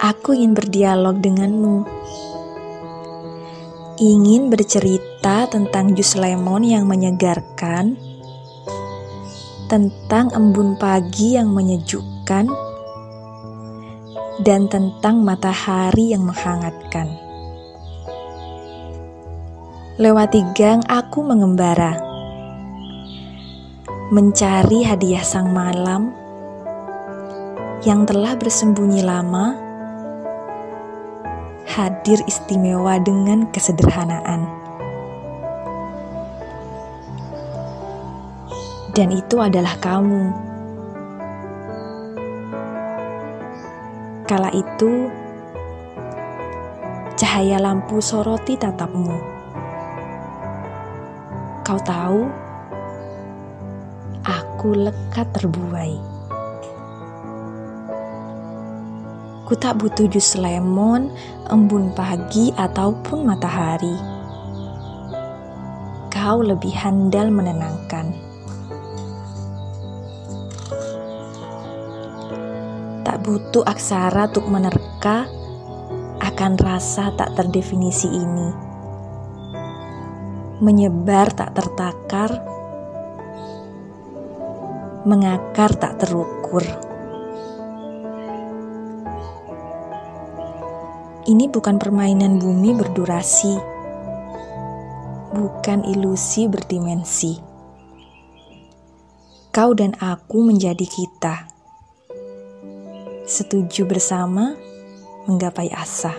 Aku ingin berdialog denganmu. Ingin bercerita tentang jus lemon yang menyegarkan, tentang embun pagi yang menyejukkan, dan tentang matahari yang menghangatkan. Lewati gang, aku mengembara mencari hadiah sang malam yang telah bersembunyi lama, hadir istimewa dengan kesederhanaan. Dan itu adalah kamu. Kala itu, cahaya lampu soroti tatapmu. Kau tahu, aku lekat terbuai. Ku tak butuh jus lemon, embun pagi, ataupun matahari. Kau lebih handal menenangkan. Tak butuh aksara untuk menerka akan rasa tak terdefinisi ini. Menyebar tak tertakar, mengakar tak terukur. Ini bukan permainan bumi berdurasi, bukan ilusi berdimensi. Kau dan aku menjadi kita, setuju bersama menggapai asa.